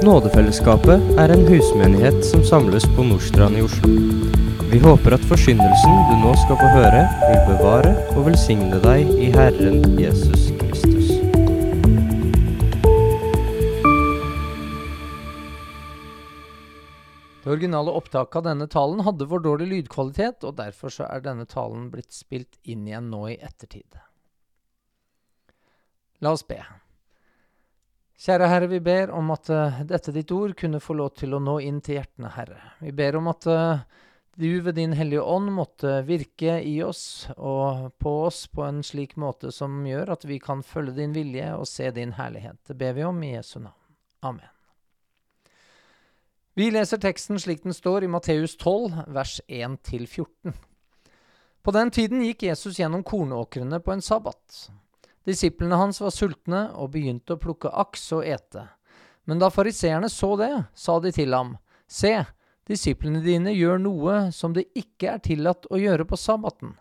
Nådefellesskapet er en husmenighet som samles på Nordstrand i Oslo. Vi håper at forsyndelsen du nå skal få høre, vil bevare og velsigne deg i Herren Jesus Kristus. Det originale opptaket av denne talen hadde for dårlig lydkvalitet, og derfor så er denne talen blitt spilt inn igjen nå i ettertid. La oss be. Kjære Herre, vi ber om at uh, dette ditt ord kunne få lov til å nå inn til hjertene, Herre. Vi ber om at uh, du ved din Hellige Ånd måtte virke i oss og på oss på en slik måte som gjør at vi kan følge din vilje og se din herlighet. Det ber vi om i Jesu navn. Amen. Vi leser teksten slik den står i Matteus 12, vers 1-14. På den tiden gikk Jesus gjennom kornåkrene på en sabbat. Disiplene hans var sultne og begynte å plukke aks og ete. Men da fariseerne så det, sa de til ham, Se, disiplene dine gjør noe som det ikke er tillatt å gjøre på sabbaten.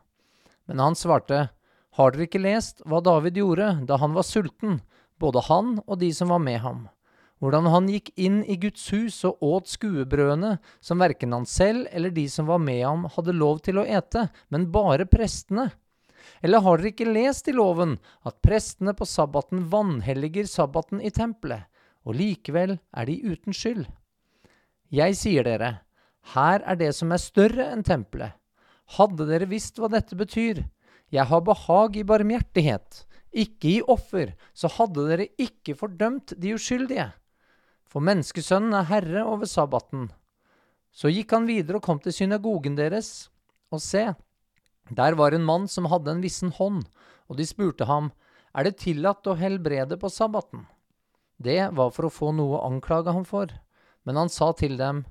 Men han svarte, Har dere ikke lest hva David gjorde da han var sulten, både han og de som var med ham? hvordan han gikk inn i Guds hus og åt skuebrødene som verken han selv eller de som var med ham hadde lov til å ete, men bare prestene. Eller har dere ikke lest i loven at prestene på sabbaten vanhelliger sabbaten i tempelet, og likevel er de uten skyld? Jeg sier dere, her er det som er større enn tempelet. Hadde dere visst hva dette betyr, jeg har behag i barmhjertighet, ikke i offer, så hadde dere ikke fordømt de uskyldige for menneskesønnen er herre over sabbaten. Så gikk han videre og kom til synagogen deres, og se, der var en mann som hadde en vissen hånd, og de spurte ham, er det tillatt å helbrede på sabbaten? Det var for å få noe å anklage ham for, men han sa til dem,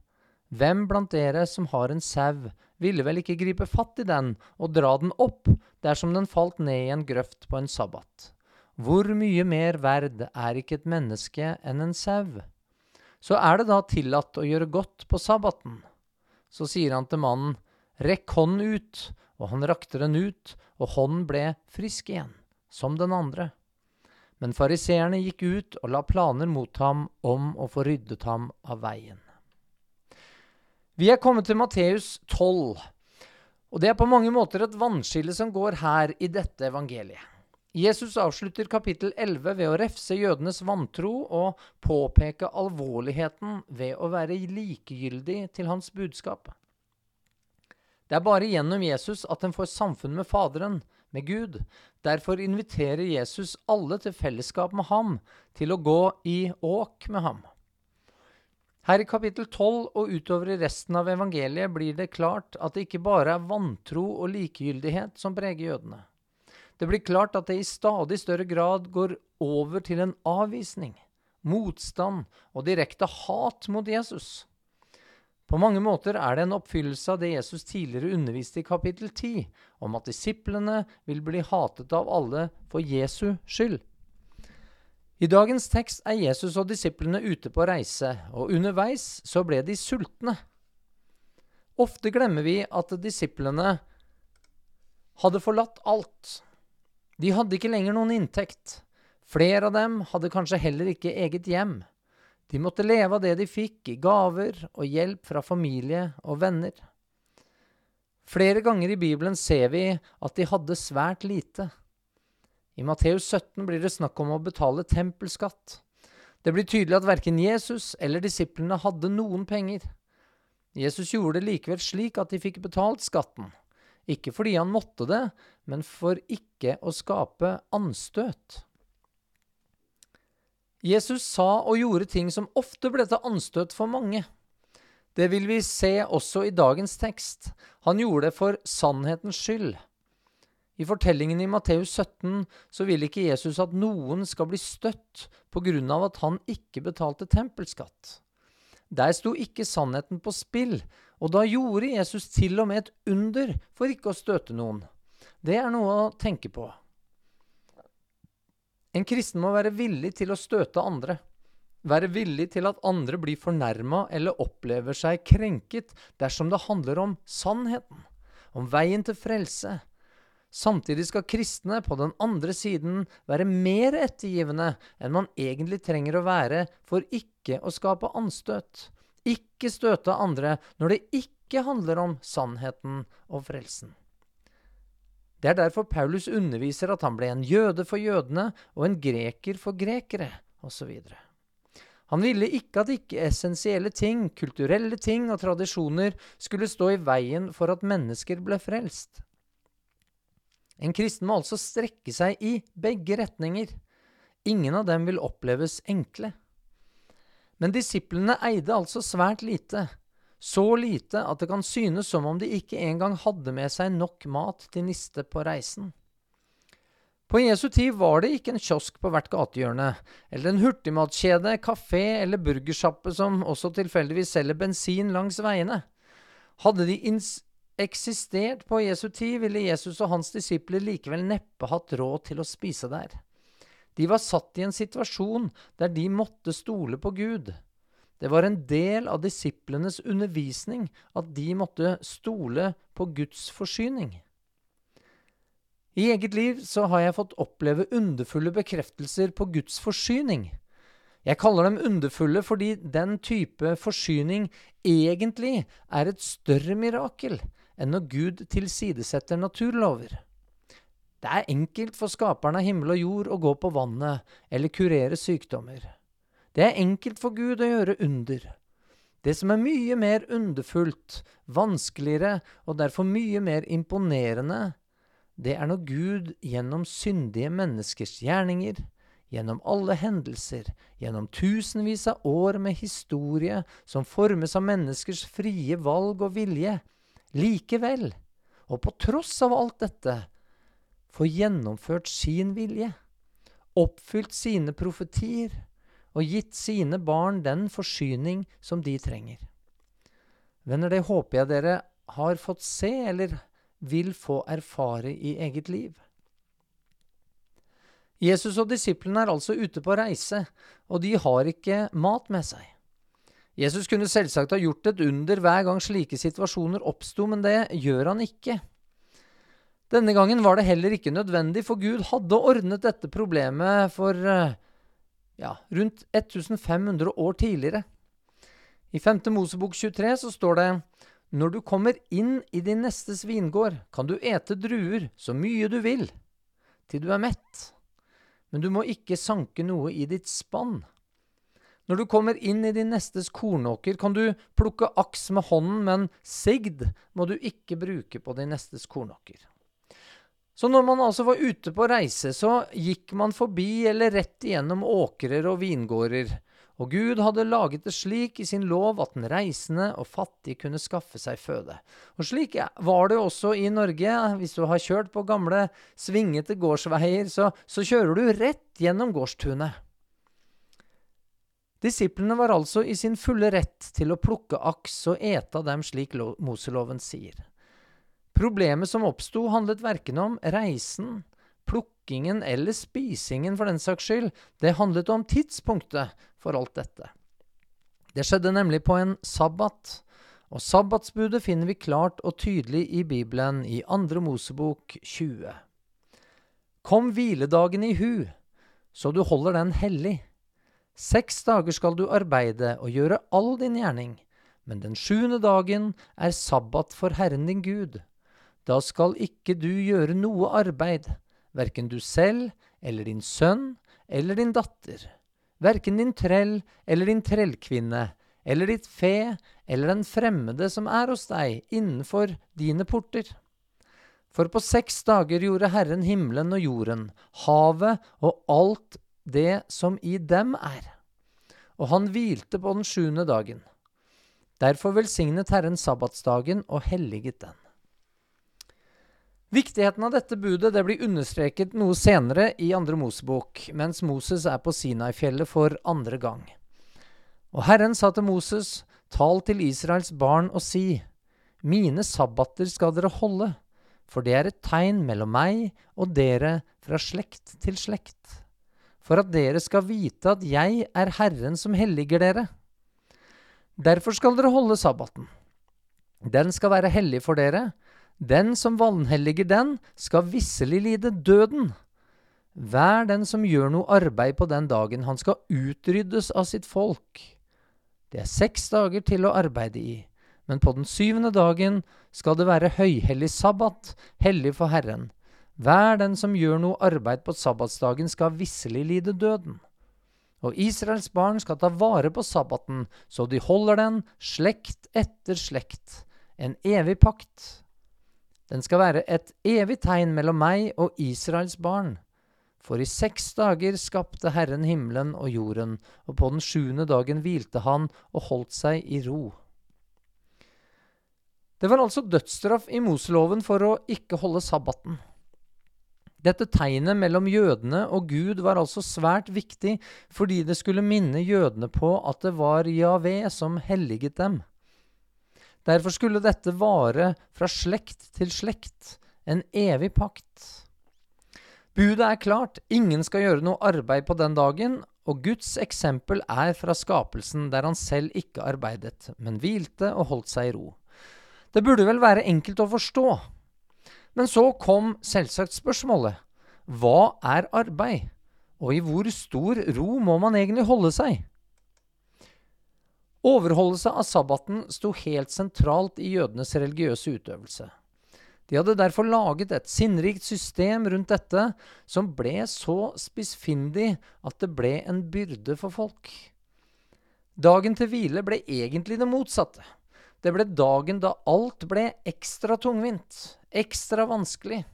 hvem blant dere som har en sau, ville vel ikke gripe fatt i den og dra den opp dersom den falt ned i en grøft på en sabbat? Hvor mye mer verd er ikke et menneske enn en sau? Så er det da tillatt å gjøre godt på sabbaten. Så sier han til mannen, rekk hånden ut, og han rakte den ut, og hånden ble frisk igjen, som den andre. Men fariseerne gikk ut og la planer mot ham om å få ryddet ham av veien. Vi er kommet til Matteus 12, og det er på mange måter et vannskille som går her i dette evangeliet. Jesus avslutter kapittel 11 ved å refse jødenes vantro og påpeke alvorligheten ved å være likegyldig til hans budskap. Det er bare gjennom Jesus at en får samfunn med Faderen, med Gud. Derfor inviterer Jesus alle til fellesskap med ham, til å gå i åk med ham. Her i kapittel 12 og utover i resten av evangeliet blir det klart at det ikke bare er vantro og likegyldighet som preger jødene. Det blir klart at det i stadig større grad går over til en avvisning, motstand og direkte hat mot Jesus. På mange måter er det en oppfyllelse av det Jesus tidligere underviste i kapittel 10, om at disiplene vil bli hatet av alle for Jesu skyld. I dagens tekst er Jesus og disiplene ute på reise, og underveis så ble de sultne. Ofte glemmer vi at disiplene hadde forlatt alt de hadde ikke lenger noen inntekt. Flere av dem hadde kanskje heller ikke eget hjem. De måtte leve av det de fikk i gaver og hjelp fra familie og venner. Flere ganger i Bibelen ser vi at de hadde svært lite. I Matteus 17 blir det snakk om å betale tempelskatt. Det blir tydelig at verken Jesus eller disiplene hadde noen penger. Jesus gjorde det likevel slik at de fikk betalt skatten. Ikke fordi han måtte det, men for ikke å skape anstøt. Jesus sa og gjorde ting som ofte ble til anstøt for mange. Det vil vi se også i dagens tekst. Han gjorde det for sannhetens skyld. I fortellingen i Matteus 17 så vil ikke Jesus at noen skal bli støtt på grunn av at han ikke betalte tempelskatt. Der sto ikke sannheten på spill, og da gjorde Jesus til og med et under for ikke å støte noen. Det er noe å tenke på. En kristen må være villig til å støte andre. Være villig til at andre blir fornærma eller opplever seg krenket dersom det handler om sannheten, om veien til frelse. Samtidig skal kristne på den andre siden være mer ettergivende enn man egentlig trenger å være for ikke å skape anstøt. Ikke støte andre når det ikke handler om sannheten og frelsen. Det er derfor Paulus underviser at han ble en jøde for jødene og en greker for grekere, osv. Han ville ikke at ikke-essensielle ting, kulturelle ting og tradisjoner skulle stå i veien for at mennesker ble frelst. En kristen må altså strekke seg i begge retninger. Ingen av dem vil oppleves enkle. Men disiplene eide altså svært lite, så lite at det kan synes som om de ikke engang hadde med seg nok mat til niste på reisen. På Jesu tid var det ikke en kiosk på hvert gatehjørne, eller en hurtigmatkjede, kafé eller burgersjappe som også tilfeldigvis selger bensin langs veiene. Hadde de eksistert på Jesu tid, ville Jesus og hans disipler likevel neppe hatt råd til å spise der. De var satt i en situasjon der de måtte stole på Gud. Det var en del av disiplenes undervisning at de måtte stole på Guds forsyning. I eget liv så har jeg fått oppleve underfulle bekreftelser på Guds forsyning. Jeg kaller dem underfulle fordi den type forsyning egentlig er et større mirakel enn når Gud tilsidesetter naturlover. Det er enkelt for skaperen av himmel og jord å gå på vannet eller kurere sykdommer. Det er enkelt for Gud å gjøre under. Det som er mye mer underfullt, vanskeligere og derfor mye mer imponerende, det er når Gud gjennom syndige menneskers gjerninger, gjennom alle hendelser, gjennom tusenvis av år med historie som formes av menneskers frie valg og vilje, likevel, og på tross av alt dette, får gjennomført sin vilje, oppfylt sine profetier og gitt sine barn den forsyning som de trenger. Venner, det håper jeg dere har fått se eller vil få erfare i eget liv. Jesus og disiplene er altså ute på reise, og de har ikke mat med seg. Jesus kunne selvsagt ha gjort et under hver gang slike situasjoner oppsto, men det gjør han ikke. Denne gangen var det heller ikke nødvendig, for Gud hadde ordnet dette problemet for eh, ja, rundt 1500 år tidligere. I 5. Mosebok 23 så står det når du kommer inn i din nestes vingård, kan du ete druer så mye du vil, til du er mett, men du må ikke sanke noe i ditt spann. Når du kommer inn i din nestes kornåker, kan du plukke aks med hånden, men sigd må du ikke bruke på din nestes kornåker. Så når man altså var ute på reise, så gikk man forbi eller rett igjennom åkrer og vingårder, og Gud hadde laget det slik i sin lov at den reisende og fattig kunne skaffe seg føde. Og slik var det også i Norge. Hvis du har kjørt på gamle, svingete gårdsveier, så, så kjører du rett gjennom gårdstunet. Disiplene var altså i sin fulle rett til å plukke aks og ete av dem slik Moseloven sier. Problemet som oppsto, handlet verken om reisen, plukkingen eller spisingen for den saks skyld, det handlet om tidspunktet for alt dette. Det skjedde nemlig på en sabbat, og sabbatsbudet finner vi klart og tydelig i Bibelen i Andre Mosebok 20. Kom hviledagen i hu, så du holder den hellig. Seks dager skal du arbeide og gjøre all din gjerning, men den sjuende dagen er sabbat for Herren din Gud. Da skal ikke du gjøre noe arbeid, verken du selv eller din sønn eller din datter, verken din trell eller din trellkvinne, eller ditt fe eller den fremmede som er hos deg innenfor dine porter. For på seks dager gjorde Herren himmelen og jorden, havet og alt det som i dem er. Og han hvilte på den sjuende dagen. Derfor velsignet Herren sabbatsdagen og helliget den. Viktigheten av dette budet det blir understreket noe senere i andre Mosebok, mens Moses er på Sinai-fjellet for andre gang. Og Herren sa til Moses, tal til Israels barn og si, mine sabbater skal dere holde, for det er et tegn mellom meg og dere fra slekt til slekt for at dere skal vite at jeg er Herren som helliger dere. Derfor skal dere holde sabbaten. Den skal være hellig for dere. Den som vanhelliger den, skal visselig lide døden. Hver den som gjør noe arbeid på den dagen, han skal utryddes av sitt folk. Det er seks dager til å arbeide i, men på den syvende dagen skal det være høyhellig sabbat, hellig for Herren. Hver den som gjør noe arbeid på sabbatsdagen, skal visselig lide døden. Og Israels barn skal ta vare på sabbaten, så de holder den slekt etter slekt, en evig pakt. Den skal være et evig tegn mellom meg og Israels barn. For i seks dager skapte Herren himmelen og jorden, og på den sjuende dagen hvilte han og holdt seg i ro. Det var altså dødsstraff i Moseloven for å ikke holde sabbaten. Dette tegnet mellom jødene og Gud var altså svært viktig fordi det skulle minne jødene på at det var Javé som helliget dem. Derfor skulle dette vare fra slekt til slekt, en evig pakt. Budet er klart, ingen skal gjøre noe arbeid på den dagen, og Guds eksempel er fra skapelsen, der han selv ikke arbeidet, men hvilte og holdt seg i ro. Det burde vel være enkelt å forstå, men så kom selvsagt spørsmålet hva er arbeid, og i hvor stor ro må man egentlig holde seg? Overholdelse av sabbaten sto helt sentralt i jødenes religiøse utøvelse. De hadde derfor laget et sinnrikt system rundt dette som ble så spissfindig at det ble en byrde for folk. Dagen til hvile ble egentlig det motsatte. Det ble dagen da alt ble ekstra tungvint, ekstra vanskelig.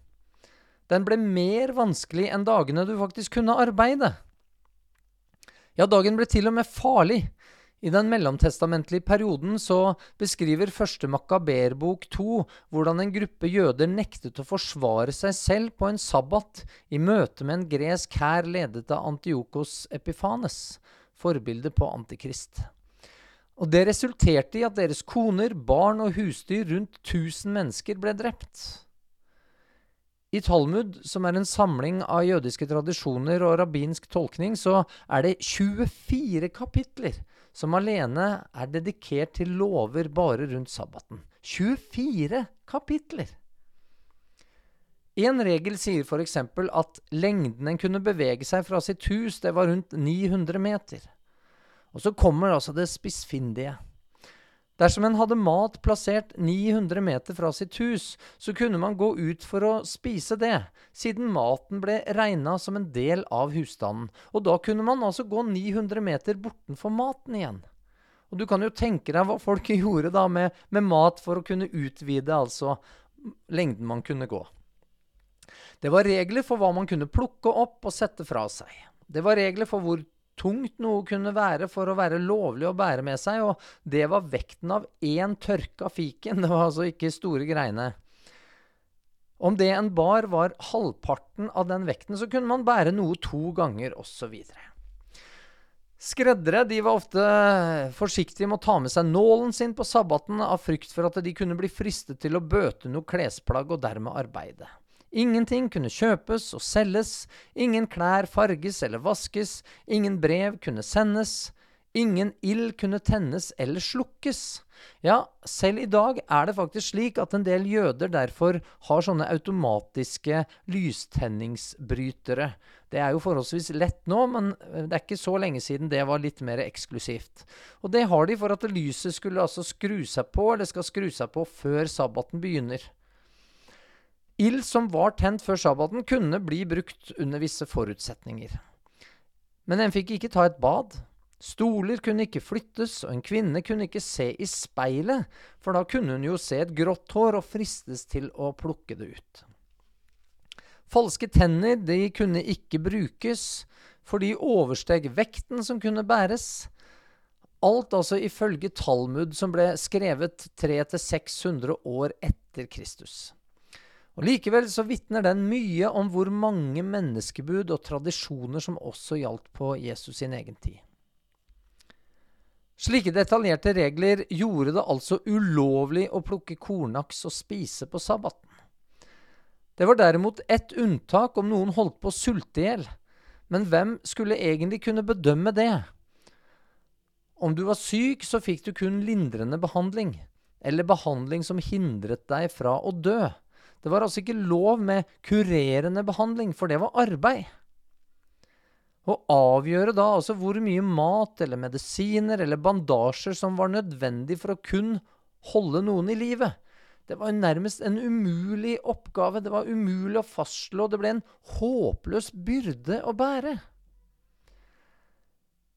Den ble mer vanskelig enn dagene du faktisk kunne arbeide. Ja, dagen ble til og med farlig. I den mellomtestamentlige perioden så beskriver første Makaberbok 2 hvordan en gruppe jøder nektet å forsvare seg selv på en sabbat i møte med en gresk hær ledet av Antiokos Epifanes, forbildet på Antikrist. Og Det resulterte i at deres koner, barn og husdyr, rundt 1000 mennesker, ble drept. I Talmud, som er en samling av jødiske tradisjoner og rabbinsk tolkning, så er det 24 kapitler som alene er dedikert til lover bare rundt sabbaten. 24 kapitler! En regel sier f.eks. at lengden en kunne bevege seg fra sitt hus, det var rundt 900 meter. Og så kommer altså det spissfindige. Dersom en hadde mat plassert 900 meter fra sitt hus, så kunne man gå ut for å spise det, siden maten ble regna som en del av husstanden. Og da kunne man altså gå 900 meter bortenfor maten igjen. Og du kan jo tenke deg hva folk gjorde da med, med mat for å kunne utvide altså lengden man kunne gå. Det var regler for hva man kunne plukke opp og sette fra seg. Det var regler for hvor tungt noe kunne være for å være lovlig å bære med seg, og det var vekten av én tørka fiken. Det var altså ikke store greiene. Om det en bar var halvparten av den vekten, så kunne man bære noe to ganger, osv. Skreddere de var ofte forsiktige med å ta med seg nålen sin på sabbaten av frykt for at de kunne bli fristet til å bøte noe klesplagg og dermed arbeide. Ingenting kunne kjøpes og selges, ingen klær farges eller vaskes, ingen brev kunne sendes, ingen ild kunne tennes eller slukkes. Ja, selv i dag er det faktisk slik at en del jøder derfor har sånne automatiske lystenningsbrytere. Det er jo forholdsvis lett nå, men det er ikke så lenge siden det var litt mer eksklusivt. Og det har de for at lyset skulle altså skru seg på, eller skal skru seg på før sabbaten begynner. Ild som var tent før sabbaten, kunne bli brukt under visse forutsetninger. Men en fikk ikke ta et bad. Stoler kunne ikke flyttes, og en kvinne kunne ikke se i speilet, for da kunne hun jo se et grått hår og fristes til å plukke det ut. Falske tenner de kunne ikke brukes, for de oversteg vekten som kunne bæres. Alt altså ifølge Talmud, som ble skrevet 300-600 år etter Kristus. Og Likevel så vitner den mye om hvor mange menneskebud og tradisjoner som også gjaldt på Jesus sin egen tid. Slike detaljerte regler gjorde det altså ulovlig å plukke kornaks og spise på sabbaten. Det var derimot ett unntak om noen holdt på å sulte i hjel. Men hvem skulle egentlig kunne bedømme det? Om du var syk, så fikk du kun lindrende behandling. eller behandling som hindret deg fra å dø. Det var altså ikke lov med kurerende behandling, for det var arbeid. Å avgjøre da altså hvor mye mat eller medisiner eller bandasjer som var nødvendig for å kun holde noen i live, det var nærmest en umulig oppgave. Det var umulig å fastslå. Det ble en håpløs byrde å bære.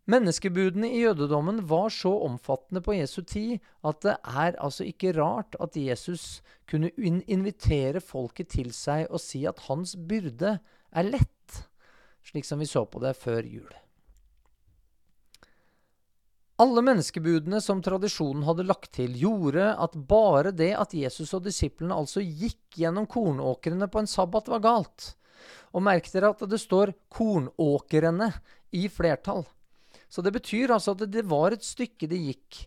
Menneskebudene i jødedommen var så omfattende på Jesu tid at det er altså ikke rart at Jesus kunne invitere folket til seg og si at hans byrde er lett, slik som vi så på det før jul. Alle menneskebudene som tradisjonen hadde lagt til, gjorde at bare det at Jesus og disiplene altså gikk gjennom kornåkrene på en sabbat, var galt. Og merk dere at det står 'kornåkrene' i flertall. Så det betyr altså at det var et stykke det gikk.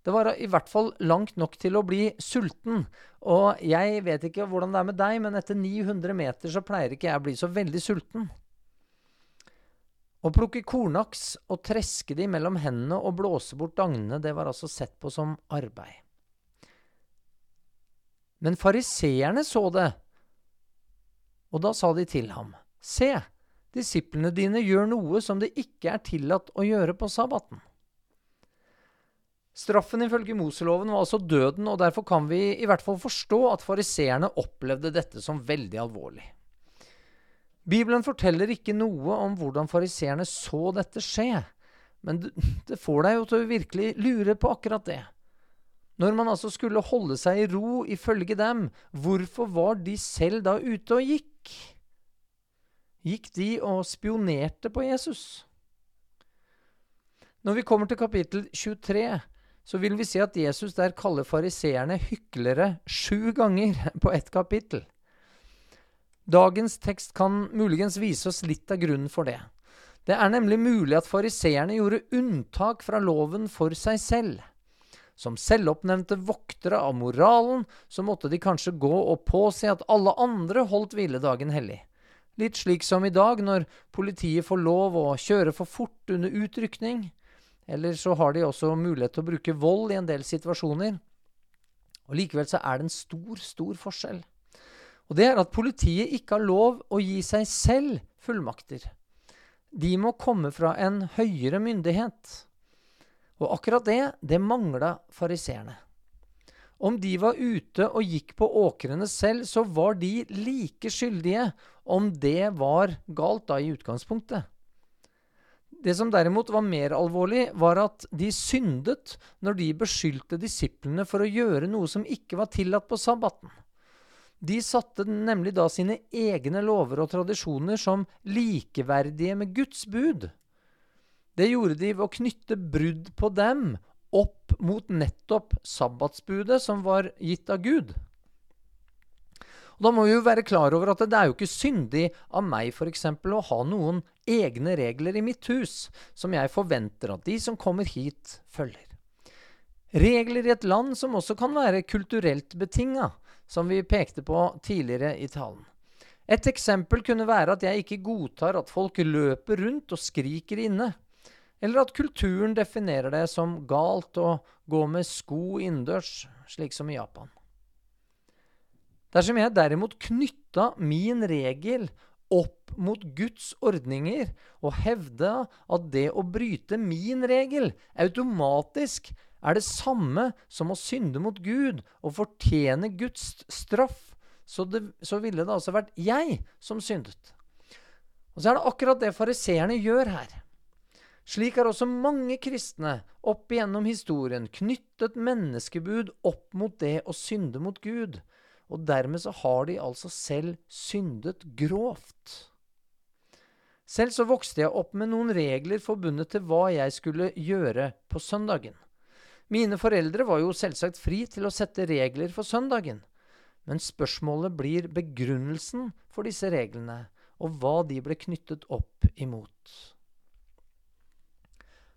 Det var i hvert fall langt nok til å bli sulten. Og jeg vet ikke hvordan det er med deg, men etter 900 meter så pleier ikke jeg å bli så veldig sulten. Å plukke kornaks og treske de mellom hendene og blåse bort dagnene, det var altså sett på som arbeid. Men fariseerne så det, og da sa de til ham, Se, Disiplene dine gjør noe som det ikke er tillatt å gjøre på sabbaten. Straffen ifølge Moseloven var altså døden, og derfor kan vi i hvert fall forstå at fariseerne opplevde dette som veldig alvorlig. Bibelen forteller ikke noe om hvordan fariseerne så dette skje, men det får deg jo til å virkelig lure på akkurat det. Når man altså skulle holde seg i ro ifølge dem, hvorfor var de selv da ute og gikk? Gikk de og spionerte på Jesus. Når vi kommer til kapittel 23, så vil vi se at Jesus der kaller fariseerne hyklere sju ganger på ett kapittel. Dagens tekst kan muligens vise oss litt av grunnen for det. Det er nemlig mulig at fariseerne gjorde unntak fra loven for seg selv. Som selvoppnevnte voktere av moralen så måtte de kanskje gå og påse at alle andre holdt hviledagen hellig. Litt slik som i dag, når politiet får lov å kjøre for fort under utrykning. Eller så har de også mulighet til å bruke vold i en del situasjoner. Og Likevel så er det en stor, stor forskjell. Og det er at politiet ikke har lov å gi seg selv fullmakter. De må komme fra en høyere myndighet. Og akkurat det, det mangla fariseerne. Om de var ute og gikk på åkrene selv, så var de like skyldige, om det var galt da i utgangspunktet. Det som derimot var mer alvorlig, var at de syndet når de beskyldte disiplene for å gjøre noe som ikke var tillatt på sabbaten. De satte nemlig da sine egne lover og tradisjoner som likeverdige med Guds bud. Det gjorde de ved å knytte brudd på dem opp mot nettopp sabbatsbudet som var gitt av Gud. Og da må vi jo være klar over at det er jo ikke syndig av meg f.eks. å ha noen egne regler i mitt hus som jeg forventer at de som kommer hit, følger. Regler i et land som også kan være kulturelt betinga, som vi pekte på tidligere i talen. Et eksempel kunne være at jeg ikke godtar at folk løper rundt og skriker inne. Eller at kulturen definerer det som galt å gå med sko innendørs, slik som i Japan. Dersom jeg derimot knytta min regel opp mot Guds ordninger og hevda at det å bryte min regel automatisk er det samme som å synde mot Gud og fortjene Guds straff, så, det, så ville det altså vært jeg som syndet. Og så er det akkurat det fariseerne gjør her. Slik har også mange kristne opp igjennom historien knyttet menneskebud opp mot det å synde mot Gud, og dermed så har de altså selv syndet grovt. Selv så vokste jeg opp med noen regler forbundet til hva jeg skulle gjøre på søndagen. Mine foreldre var jo selvsagt fri til å sette regler for søndagen, men spørsmålet blir begrunnelsen for disse reglene, og hva de ble knyttet opp imot.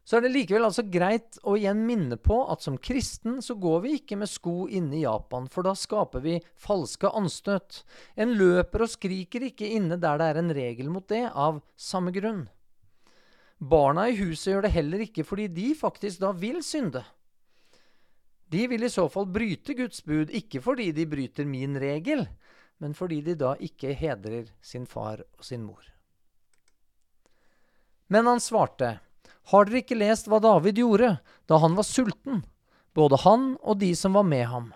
Så er det likevel altså greit å igjen minne på at som kristen så går vi ikke med sko inne i Japan, for da skaper vi falske anstøt. En løper og skriker ikke inne der det er en regel mot det, av samme grunn. Barna i huset gjør det heller ikke fordi de faktisk da vil synde. De vil i så fall bryte Guds bud, ikke fordi de bryter min regel, men fordi de da ikke hedrer sin far og sin mor. Men han svarte, Har dere ikke lest hva David gjorde da han var sulten, både han og de som var med ham?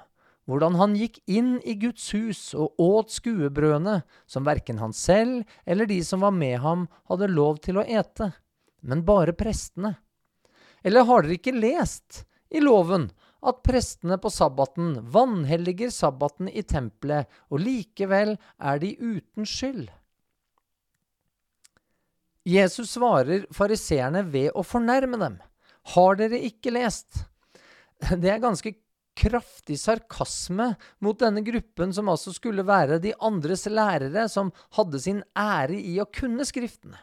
hvordan han gikk inn i Guds hus og åt skuebrødene som verken han selv eller de som var med ham, hadde lov til å ete, men bare prestene. Eller har dere ikke lest i loven at prestene på sabbaten vanhelliger sabbaten i tempelet, og likevel er de uten skyld? Jesus svarer fariseerne ved å fornærme dem. Har dere ikke lest? Det er ganske kraftig sarkasme mot denne gruppen, som altså skulle være de andres lærere, som hadde sin ære i å kunne Skriftene.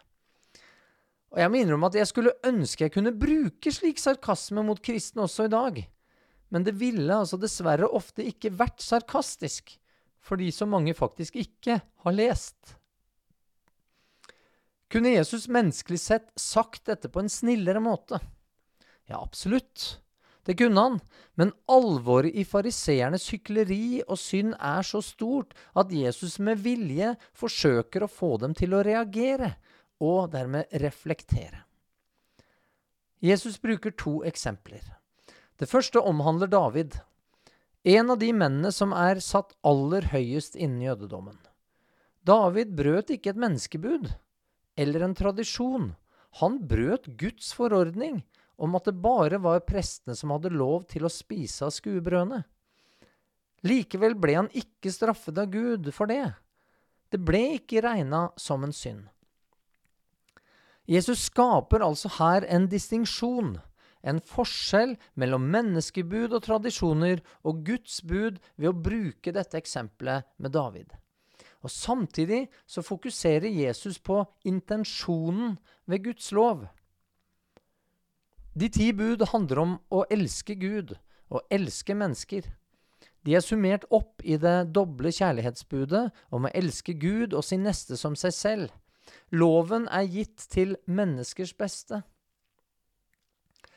Og Jeg må innrømme at jeg skulle ønske jeg kunne bruke slik sarkasme mot kristne også i dag. Men det ville altså dessverre ofte ikke vært sarkastisk, fordi så mange faktisk ikke har lest. Kunne Jesus menneskelig sett sagt dette på en snillere måte? Ja, absolutt. Det kunne han, men alvoret i fariseernes hykleri og synd er så stort at Jesus med vilje forsøker å få dem til å reagere, og dermed reflektere. Jesus bruker to eksempler. Det første omhandler David, en av de mennene som er satt aller høyest innen jødedommen. David brøt ikke et menneskebud eller en tradisjon. Han brøt Guds forordning om at det bare var prestene som hadde lov til å spise av skuebrødene. Likevel ble han ikke straffet av Gud for det. Det ble ikke regna som en synd. Jesus skaper altså her en distinksjon, en forskjell mellom menneskebud og tradisjoner og Guds bud ved å bruke dette eksempelet med David. Og Samtidig så fokuserer Jesus på intensjonen ved Guds lov. De ti bud handler om å elske Gud og elske mennesker. De er summert opp i det doble kjærlighetsbudet om å elske Gud og sin neste som seg selv. Loven er gitt til menneskers beste.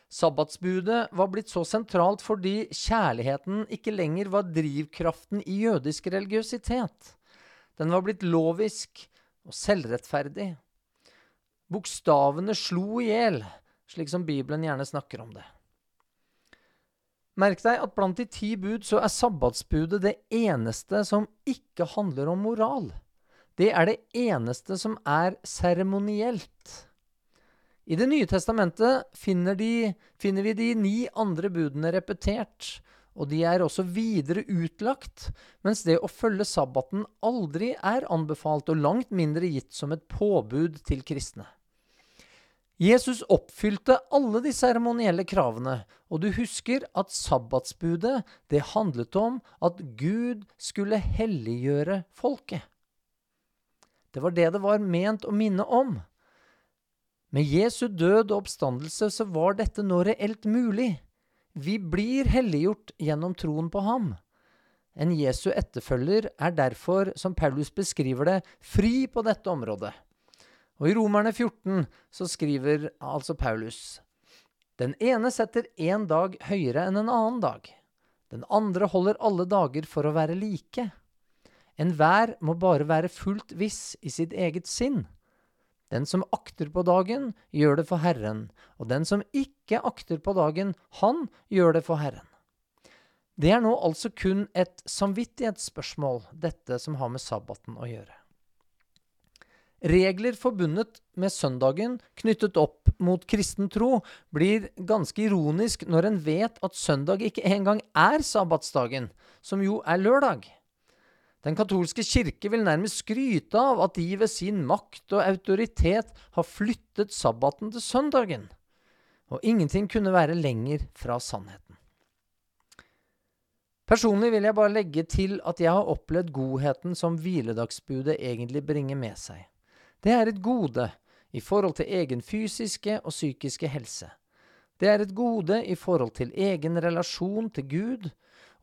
Sabbatsbudet var blitt så sentralt fordi kjærligheten ikke lenger var drivkraften i jødisk religiøsitet. Den var blitt lovisk og selvrettferdig. Bokstavene slo i hjel, slik som Bibelen gjerne snakker om det. Merk deg at blant de ti bud så er sabbatsbudet det eneste som ikke handler om moral. Det er det eneste som er seremonielt. I Det nye testamentet finner, de, finner vi de ni andre budene repetert, og de er også videre utlagt, mens det å følge sabbaten aldri er anbefalt, og langt mindre gitt som et påbud til kristne. Jesus oppfylte alle de seremonielle kravene, og du husker at sabbatsbudet det handlet om at Gud skulle helliggjøre folket. Det var det det var ment å minne om. Med Jesu død og oppstandelse så var dette nå reelt mulig. Vi blir helliggjort gjennom troen på ham. En Jesu etterfølger er derfor, som Paulus beskriver det, fri på dette området. Og i Romerne 14 så skriver altså Paulus Den ene setter én dag høyere enn en annen dag. Den andre holder alle dager for å være like. Enhver må bare være fullt viss i sitt eget sinn. Den som akter på dagen, gjør det for Herren, og den som ikke akter på dagen, han gjør det for Herren. Det er nå altså kun et samvittighetsspørsmål, dette som har med sabbaten å gjøre. Regler forbundet med søndagen knyttet opp mot kristen tro blir ganske ironisk når en vet at søndag ikke engang er sabbatsdagen, som jo er lørdag. Den katolske kirke vil nærmest skryte av at de ved sin makt og autoritet har flyttet sabbaten til søndagen. Og ingenting kunne være lenger fra sannheten. Personlig vil jeg bare legge til at jeg har opplevd godheten som hviledagsbudet egentlig bringer med seg. Det er et gode i forhold til egen fysiske og psykiske helse. Det er et gode i forhold til egen relasjon til Gud,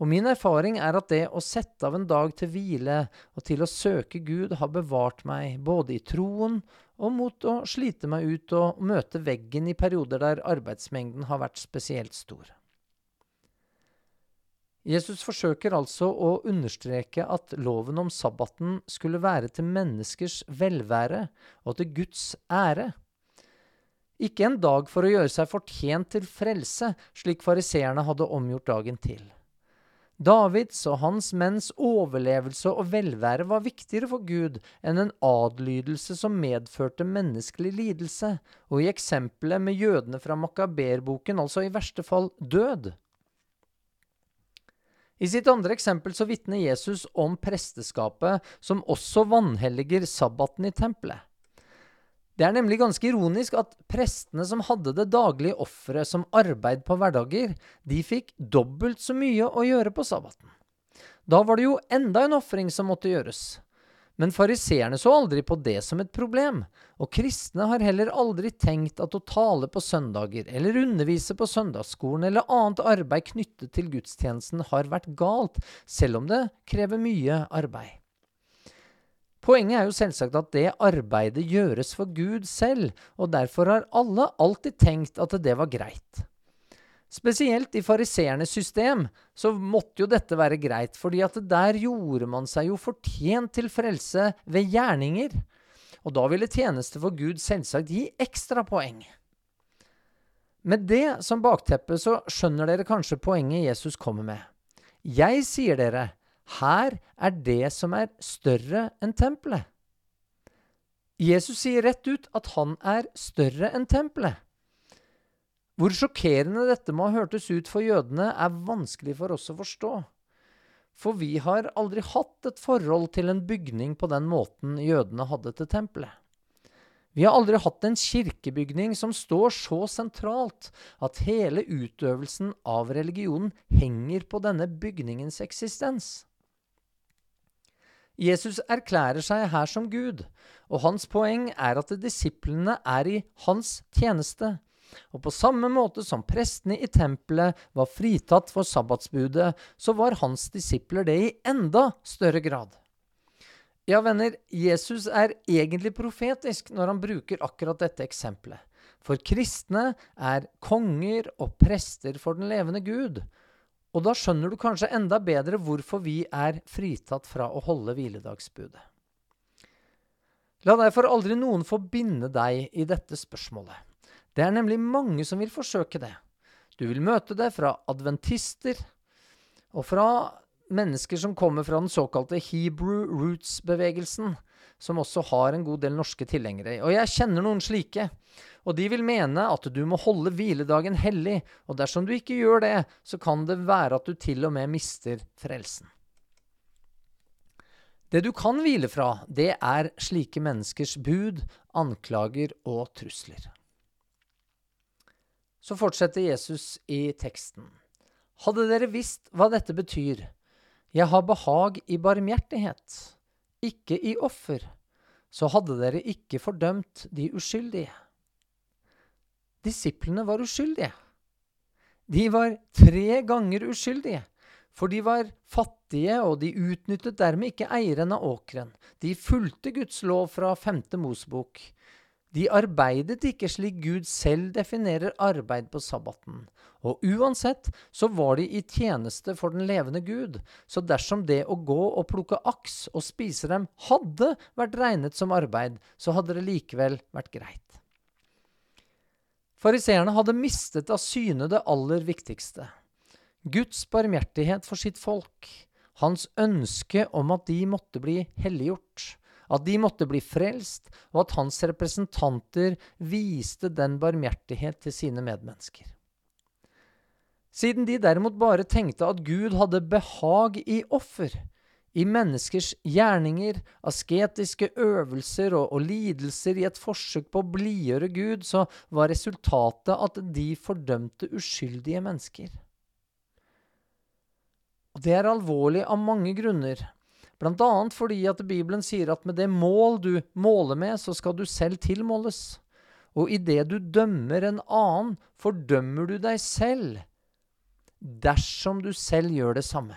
og min erfaring er at det å sette av en dag til hvile og til å søke Gud har bevart meg både i troen og mot å slite meg ut og møte veggen i perioder der arbeidsmengden har vært spesielt stor. Jesus forsøker altså å understreke at loven om sabbaten skulle være til menneskers velvære og til Guds ære. Ikke en dag for å gjøre seg fortjent til frelse, slik fariseerne hadde omgjort dagen til. Davids og hans menns overlevelse og velvære var viktigere for Gud enn en adlydelse som medførte menneskelig lidelse, og i eksempelet med jødene fra Makaberboken altså i verste fall død. I sitt andre eksempel så vitner Jesus om presteskapet som også vanhelliger sabbaten i tempelet. Det er nemlig ganske ironisk at prestene som hadde det daglige offeret som arbeid på hverdager, de fikk dobbelt så mye å gjøre på sabbaten. Da var det jo enda en ofring som måtte gjøres. Men fariseerne så aldri på det som et problem, og kristne har heller aldri tenkt at å tale på søndager eller undervise på søndagsskolen eller annet arbeid knyttet til gudstjenesten har vært galt, selv om det krever mye arbeid. Poenget er jo selvsagt at det arbeidet gjøres for Gud selv, og derfor har alle alltid tenkt at det var greit. Spesielt i fariseernes system så måtte jo dette være greit, fordi at der gjorde man seg jo fortjent til frelse ved gjerninger. Og da ville tjeneste for Gud selvsagt gi ekstra poeng. Med det som bakteppe så skjønner dere kanskje poenget Jesus kommer med. Jeg sier dere, her er det som er større enn tempelet. Jesus sier rett ut at han er større enn tempelet. Hvor sjokkerende dette må ha hørtes ut for jødene, er vanskelig for oss å forstå. For vi har aldri hatt et forhold til en bygning på den måten jødene hadde til tempelet. Vi har aldri hatt en kirkebygning som står så sentralt at hele utøvelsen av religionen henger på denne bygningens eksistens. Jesus erklærer seg her som Gud, og hans poeng er at disiplene er i hans tjeneste. Og på samme måte som prestene i tempelet var fritatt for sabbatsbudet, så var hans disipler det i enda større grad. Ja, venner, Jesus er egentlig profetisk når han bruker akkurat dette eksempelet. For kristne er konger og prester for den levende Gud. Og da skjønner du kanskje enda bedre hvorfor vi er fritatt fra å holde hviledagsbudet. La derfor aldri noen få binde deg i dette spørsmålet. Det er nemlig mange som vil forsøke det. Du vil møte det fra adventister og fra mennesker som kommer fra den såkalte Hebrew Roots-bevegelsen, som også har en god del norske tilhengere. Og jeg kjenner noen slike. Og de vil mene at du må holde hviledagen hellig, og dersom du ikke gjør det, så kan det være at du til og med mister frelsen. Det du kan hvile fra, det er slike menneskers bud, anklager og trusler. Så fortsetter Jesus i teksten. Hadde dere visst hva dette betyr, jeg har behag i barmhjertighet, ikke i offer, så hadde dere ikke fordømt de uskyldige. Disiplene var uskyldige. De var tre ganger uskyldige, for de var fattige, og de utnyttet dermed ikke eieren av åkeren. De fulgte Guds lov fra femte Mosebok. De arbeidet ikke slik Gud selv definerer arbeid på sabbaten. Og uansett så var de i tjeneste for den levende Gud, så dersom det å gå og plukke aks og spise dem hadde vært regnet som arbeid, så hadde det likevel vært greit. Fariseerne hadde mistet av syne det aller viktigste. Guds barmhjertighet for sitt folk, hans ønske om at de måtte bli helliggjort at de måtte bli frelst, og at hans representanter viste den barmhjertighet til sine medmennesker. Siden de derimot bare tenkte at Gud hadde behag i offer, i menneskers gjerninger, asketiske øvelser og, og lidelser i et forsøk på å blidgjøre Gud, så var resultatet at de fordømte uskyldige mennesker. Og Det er alvorlig av mange grunner. Blant annet fordi at Bibelen sier at med det mål du måler med, så skal du selv tilmåles. Og idet du dømmer en annen, fordømmer du deg selv dersom du selv gjør det samme.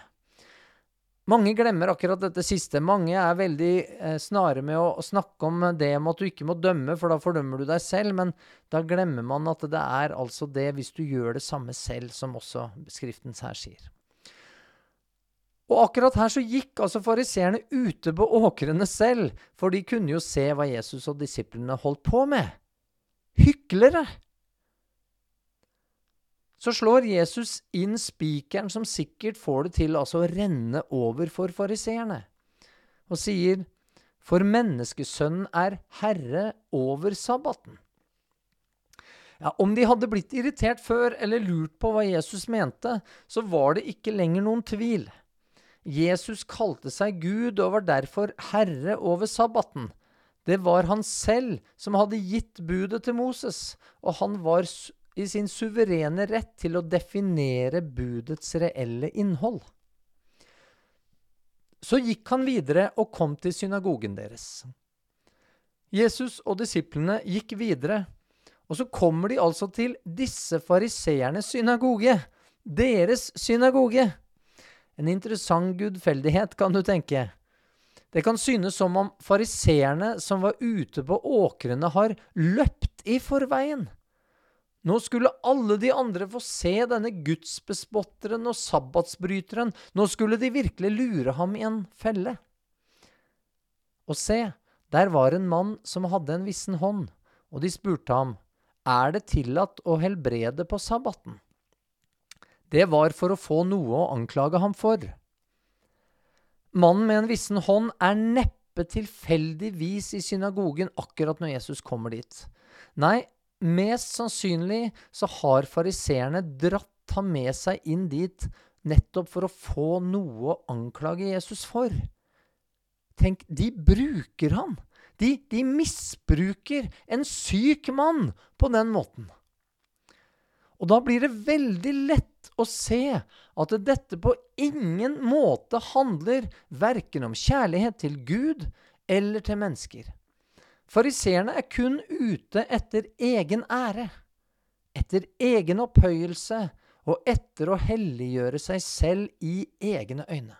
Mange glemmer akkurat dette siste. Mange er veldig eh, snare med å, snakke om det med at du ikke må dømme, for da fordømmer du deg selv. Men da glemmer man at det er altså det hvis du gjør det samme selv, som også Skriften her sier. Og akkurat her så gikk altså fariseerne ute på åkrene selv, for de kunne jo se hva Jesus og disiplene holdt på med. Hyklere! Så slår Jesus inn spikeren som sikkert får det til altså å renne over for fariseerne, og sier, For menneskesønnen er herre over sabbaten. Ja, Om de hadde blitt irritert før eller lurt på hva Jesus mente, så var det ikke lenger noen tvil. Jesus kalte seg Gud og var derfor herre over sabbaten. Det var han selv som hadde gitt budet til Moses, og han var i sin suverene rett til å definere budets reelle innhold. Så gikk han videre og kom til synagogen deres. Jesus og disiplene gikk videre, og så kommer de altså til disse fariseernes synagoge. Deres synagoge. En interessant gudfeldighet, kan du tenke. Det kan synes som om fariseerne som var ute på åkrene, har løpt i forveien. Nå skulle alle de andre få se denne gudsbespotteren og sabbatsbryteren. Nå skulle de virkelig lure ham i en felle. Og se, der var en mann som hadde en vissen hånd, og de spurte ham, er det tillatt å helbrede på sabbaten? Det var for å få noe å anklage ham for. Mannen med en vissen hånd er neppe tilfeldigvis i synagogen akkurat når Jesus kommer dit. Nei, mest sannsynlig så har fariseerne dratt ham med seg inn dit nettopp for å få noe å anklage Jesus for. Tenk, de bruker ham. De, de misbruker en syk mann på den måten. Og da blir det veldig lett å se at dette på ingen måte handler verken om kjærlighet til Gud eller til mennesker. Fariseerne er kun ute etter egen ære, etter egen opphøyelse og etter å helliggjøre seg selv i egne øyne.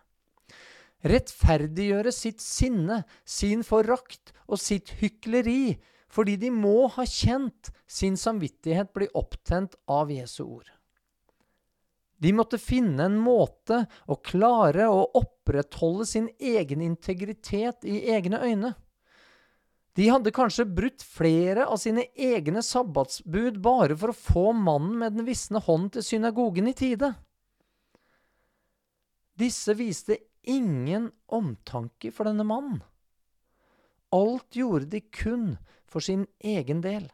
Rettferdiggjøre sitt sinne, sin forakt og sitt hykleri fordi de må ha kjent sin samvittighet bli opptent av Jesu ord. De måtte finne en måte å klare å opprettholde sin egen integritet i egne øyne. De hadde kanskje brutt flere av sine egne sabbatsbud bare for å få mannen med den visne hånd til synagogen i tide. Disse viste ingen omtanke for denne mannen. Alt gjorde de kun for sin egen del.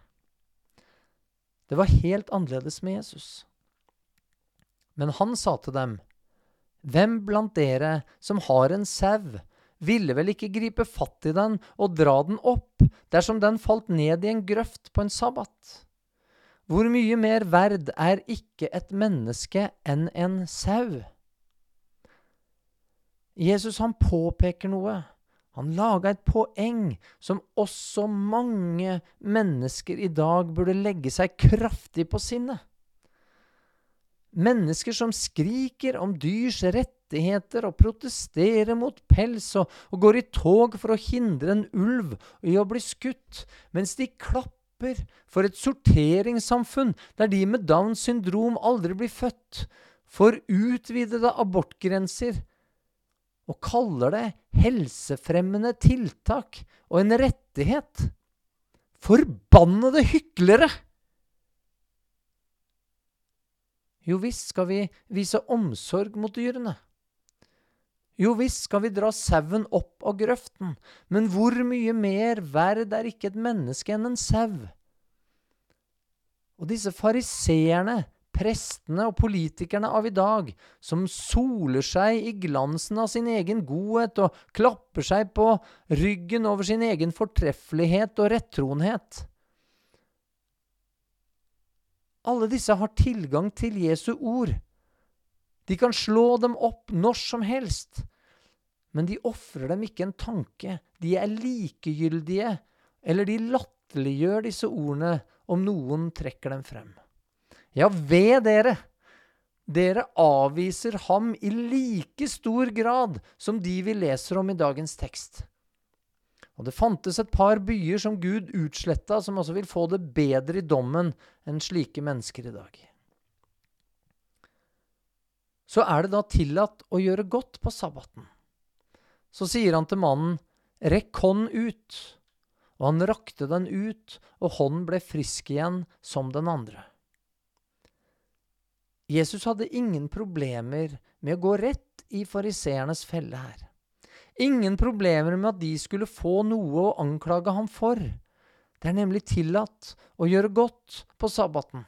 Det var helt annerledes med Jesus. Men han sa til dem, Hvem blant dere som har en sau, ville vel ikke gripe fatt i den og dra den opp dersom den falt ned i en grøft på en sabbat? Hvor mye mer verd er ikke et menneske enn en sau? Jesus han påpeker noe han laga et poeng som også mange mennesker i dag burde legge seg kraftig på sinnet. Mennesker som skriker om dyrs rettigheter og protesterer mot pels og, og går i tog for å hindre en ulv i å bli skutt, mens de klapper for et sorteringssamfunn der de med Downs syndrom aldri blir født, for utvidede abortgrenser, og kaller det helsefremmende tiltak og en rettighet. Forbannede hyklere! Jo visst skal vi vise omsorg mot dyrene. Jo visst skal vi dra sauen opp av grøften, men hvor mye mer verd er ikke et menneske enn en sau? Og disse fariseerne prestene og politikerne av i dag, som soler seg i glansen av sin egen godhet og klapper seg på ryggen over sin egen fortreffelighet og rettroenhet. Alle disse har tilgang til Jesu ord. De kan slå dem opp når som helst. Men de ofrer dem ikke en tanke. De er likegyldige, eller de latterliggjør disse ordene om noen trekker dem frem. Ja, ved dere! Dere avviser ham i like stor grad som de vi leser om i dagens tekst. Og det fantes et par byer som Gud utsletta, som også vil få det bedre i dommen enn slike mennesker i dag. så er det da tillatt å gjøre godt på sabbaten. Så sier han til mannen, rekk hånden ut. Og han rakte den ut, og hånden ble frisk igjen som den andre. Jesus hadde ingen problemer med å gå rett i fariseernes felle her. Ingen problemer med at de skulle få noe å anklage ham for. Det er nemlig tillatt å gjøre godt på sabbaten.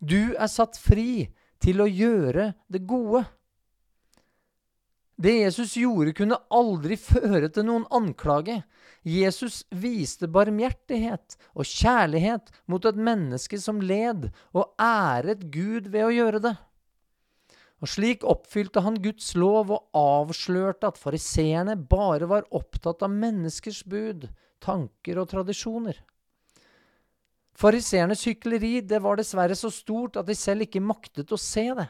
Du er satt fri til å gjøre det gode. Det Jesus gjorde, kunne aldri føre til noen anklage. Jesus viste barmhjertighet og kjærlighet mot et menneske som led, og æret Gud ved å gjøre det. Og Slik oppfylte han Guds lov og avslørte at fariseerne bare var opptatt av menneskers bud, tanker og tradisjoner. Fariseernes hykleri det var dessverre så stort at de selv ikke maktet å se det.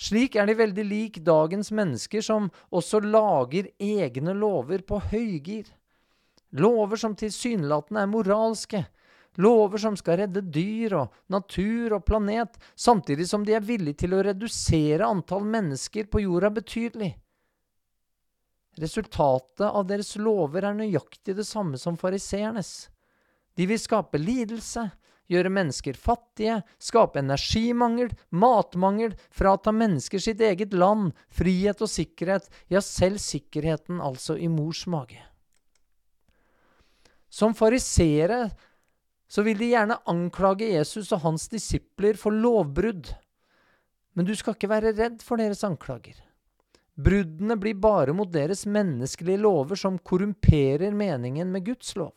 Slik er de veldig lik dagens mennesker som også lager egne lover på høygir. Lover som tilsynelatende er moralske. Lover som skal redde dyr og natur og planet, samtidig som de er villige til å redusere antall mennesker på jorda betydelig. Resultatet av deres lover er nøyaktig det samme som fariseernes. De vil skape lidelse, gjøre mennesker fattige, skape energimangel, matmangel, frata mennesker sitt eget land, frihet og sikkerhet, ja, selv sikkerheten altså i mors mage. Som fariseere så vil de gjerne anklage Jesus og hans disipler for lovbrudd. Men du skal ikke være redd for deres anklager. Bruddene blir bare mot deres menneskelige lover som korrumperer meningen med Guds lov.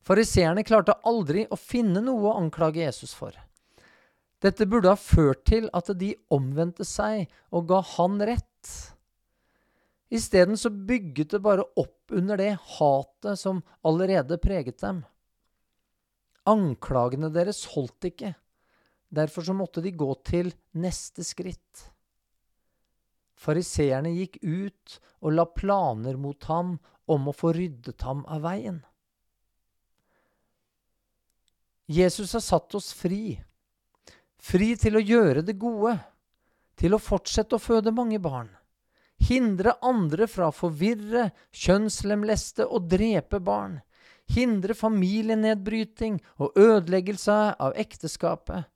Fariseerne klarte aldri å finne noe å anklage Jesus for. Dette burde ha ført til at de omvendte seg og ga han rett. Isteden så bygget det bare opp under det hatet som allerede preget dem. Anklagene deres holdt ikke. Derfor så måtte de gå til neste skritt. Fariseerne gikk ut og la planer mot ham om å få ryddet ham av veien. Jesus har satt oss fri. Fri til å gjøre det gode, til å fortsette å føde mange barn. Hindre andre fra å forvirre, kjønnslemleste og drepe barn. Hindre familienedbryting og ødeleggelse av ekteskapet.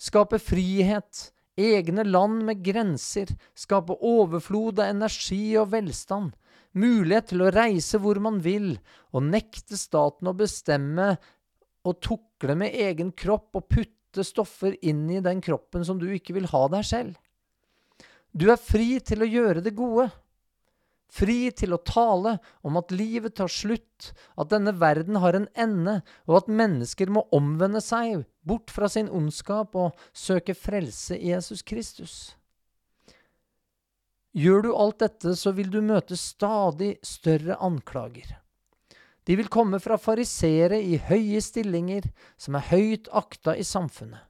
Skape frihet, egne land med grenser, skape overflod av energi og velstand, mulighet til å reise hvor man vil, og nekte staten å bestemme og tukle med egen kropp og putte stoffer inn i den kroppen som du ikke vil ha deg selv. Du er fri til å gjøre det gode. Fri til å tale om at livet tar slutt, at denne verden har en ende, og at mennesker må omvende seg bort fra sin ondskap og søke frelse i Jesus Kristus. Gjør du alt dette, så vil du møte stadig større anklager. De vil komme fra fariseere i høye stillinger som er høyt akta i samfunnet.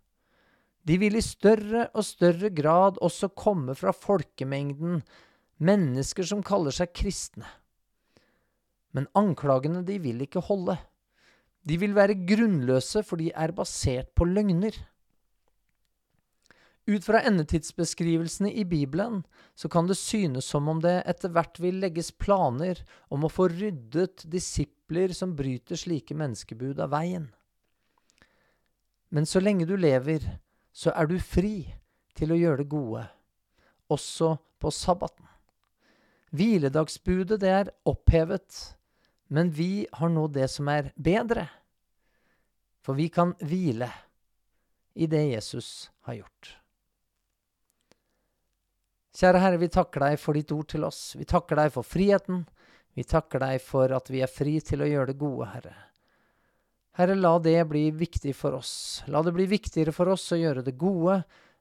De vil i større og større grad også komme fra folkemengden, mennesker som kaller seg kristne. Men anklagene de vil ikke holde. De vil være grunnløse, for de er basert på løgner. Ut fra endetidsbeskrivelsene i Bibelen så kan det synes som om det etter hvert vil legges planer om å få ryddet disipler som bryter slike menneskebud av veien. Men så lenge du lever, så er du fri til å gjøre det gode, også på sabbaten. Hviledagsbudet, det er opphevet, men vi har nå det som er bedre. For vi kan hvile i det Jesus har gjort. Kjære Herre, vi takker deg for ditt ord til oss. Vi takker deg for friheten. Vi takker deg for at vi er fri til å gjøre det gode, Herre. Herre, la det bli viktig for oss. La det bli viktigere for oss å gjøre det gode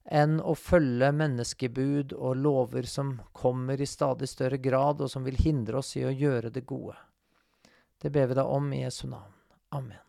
enn å følge menneskebud og lover som kommer i stadig større grad, og som vil hindre oss i å gjøre det gode. Det ber vi deg om i Jesu navn. Amen.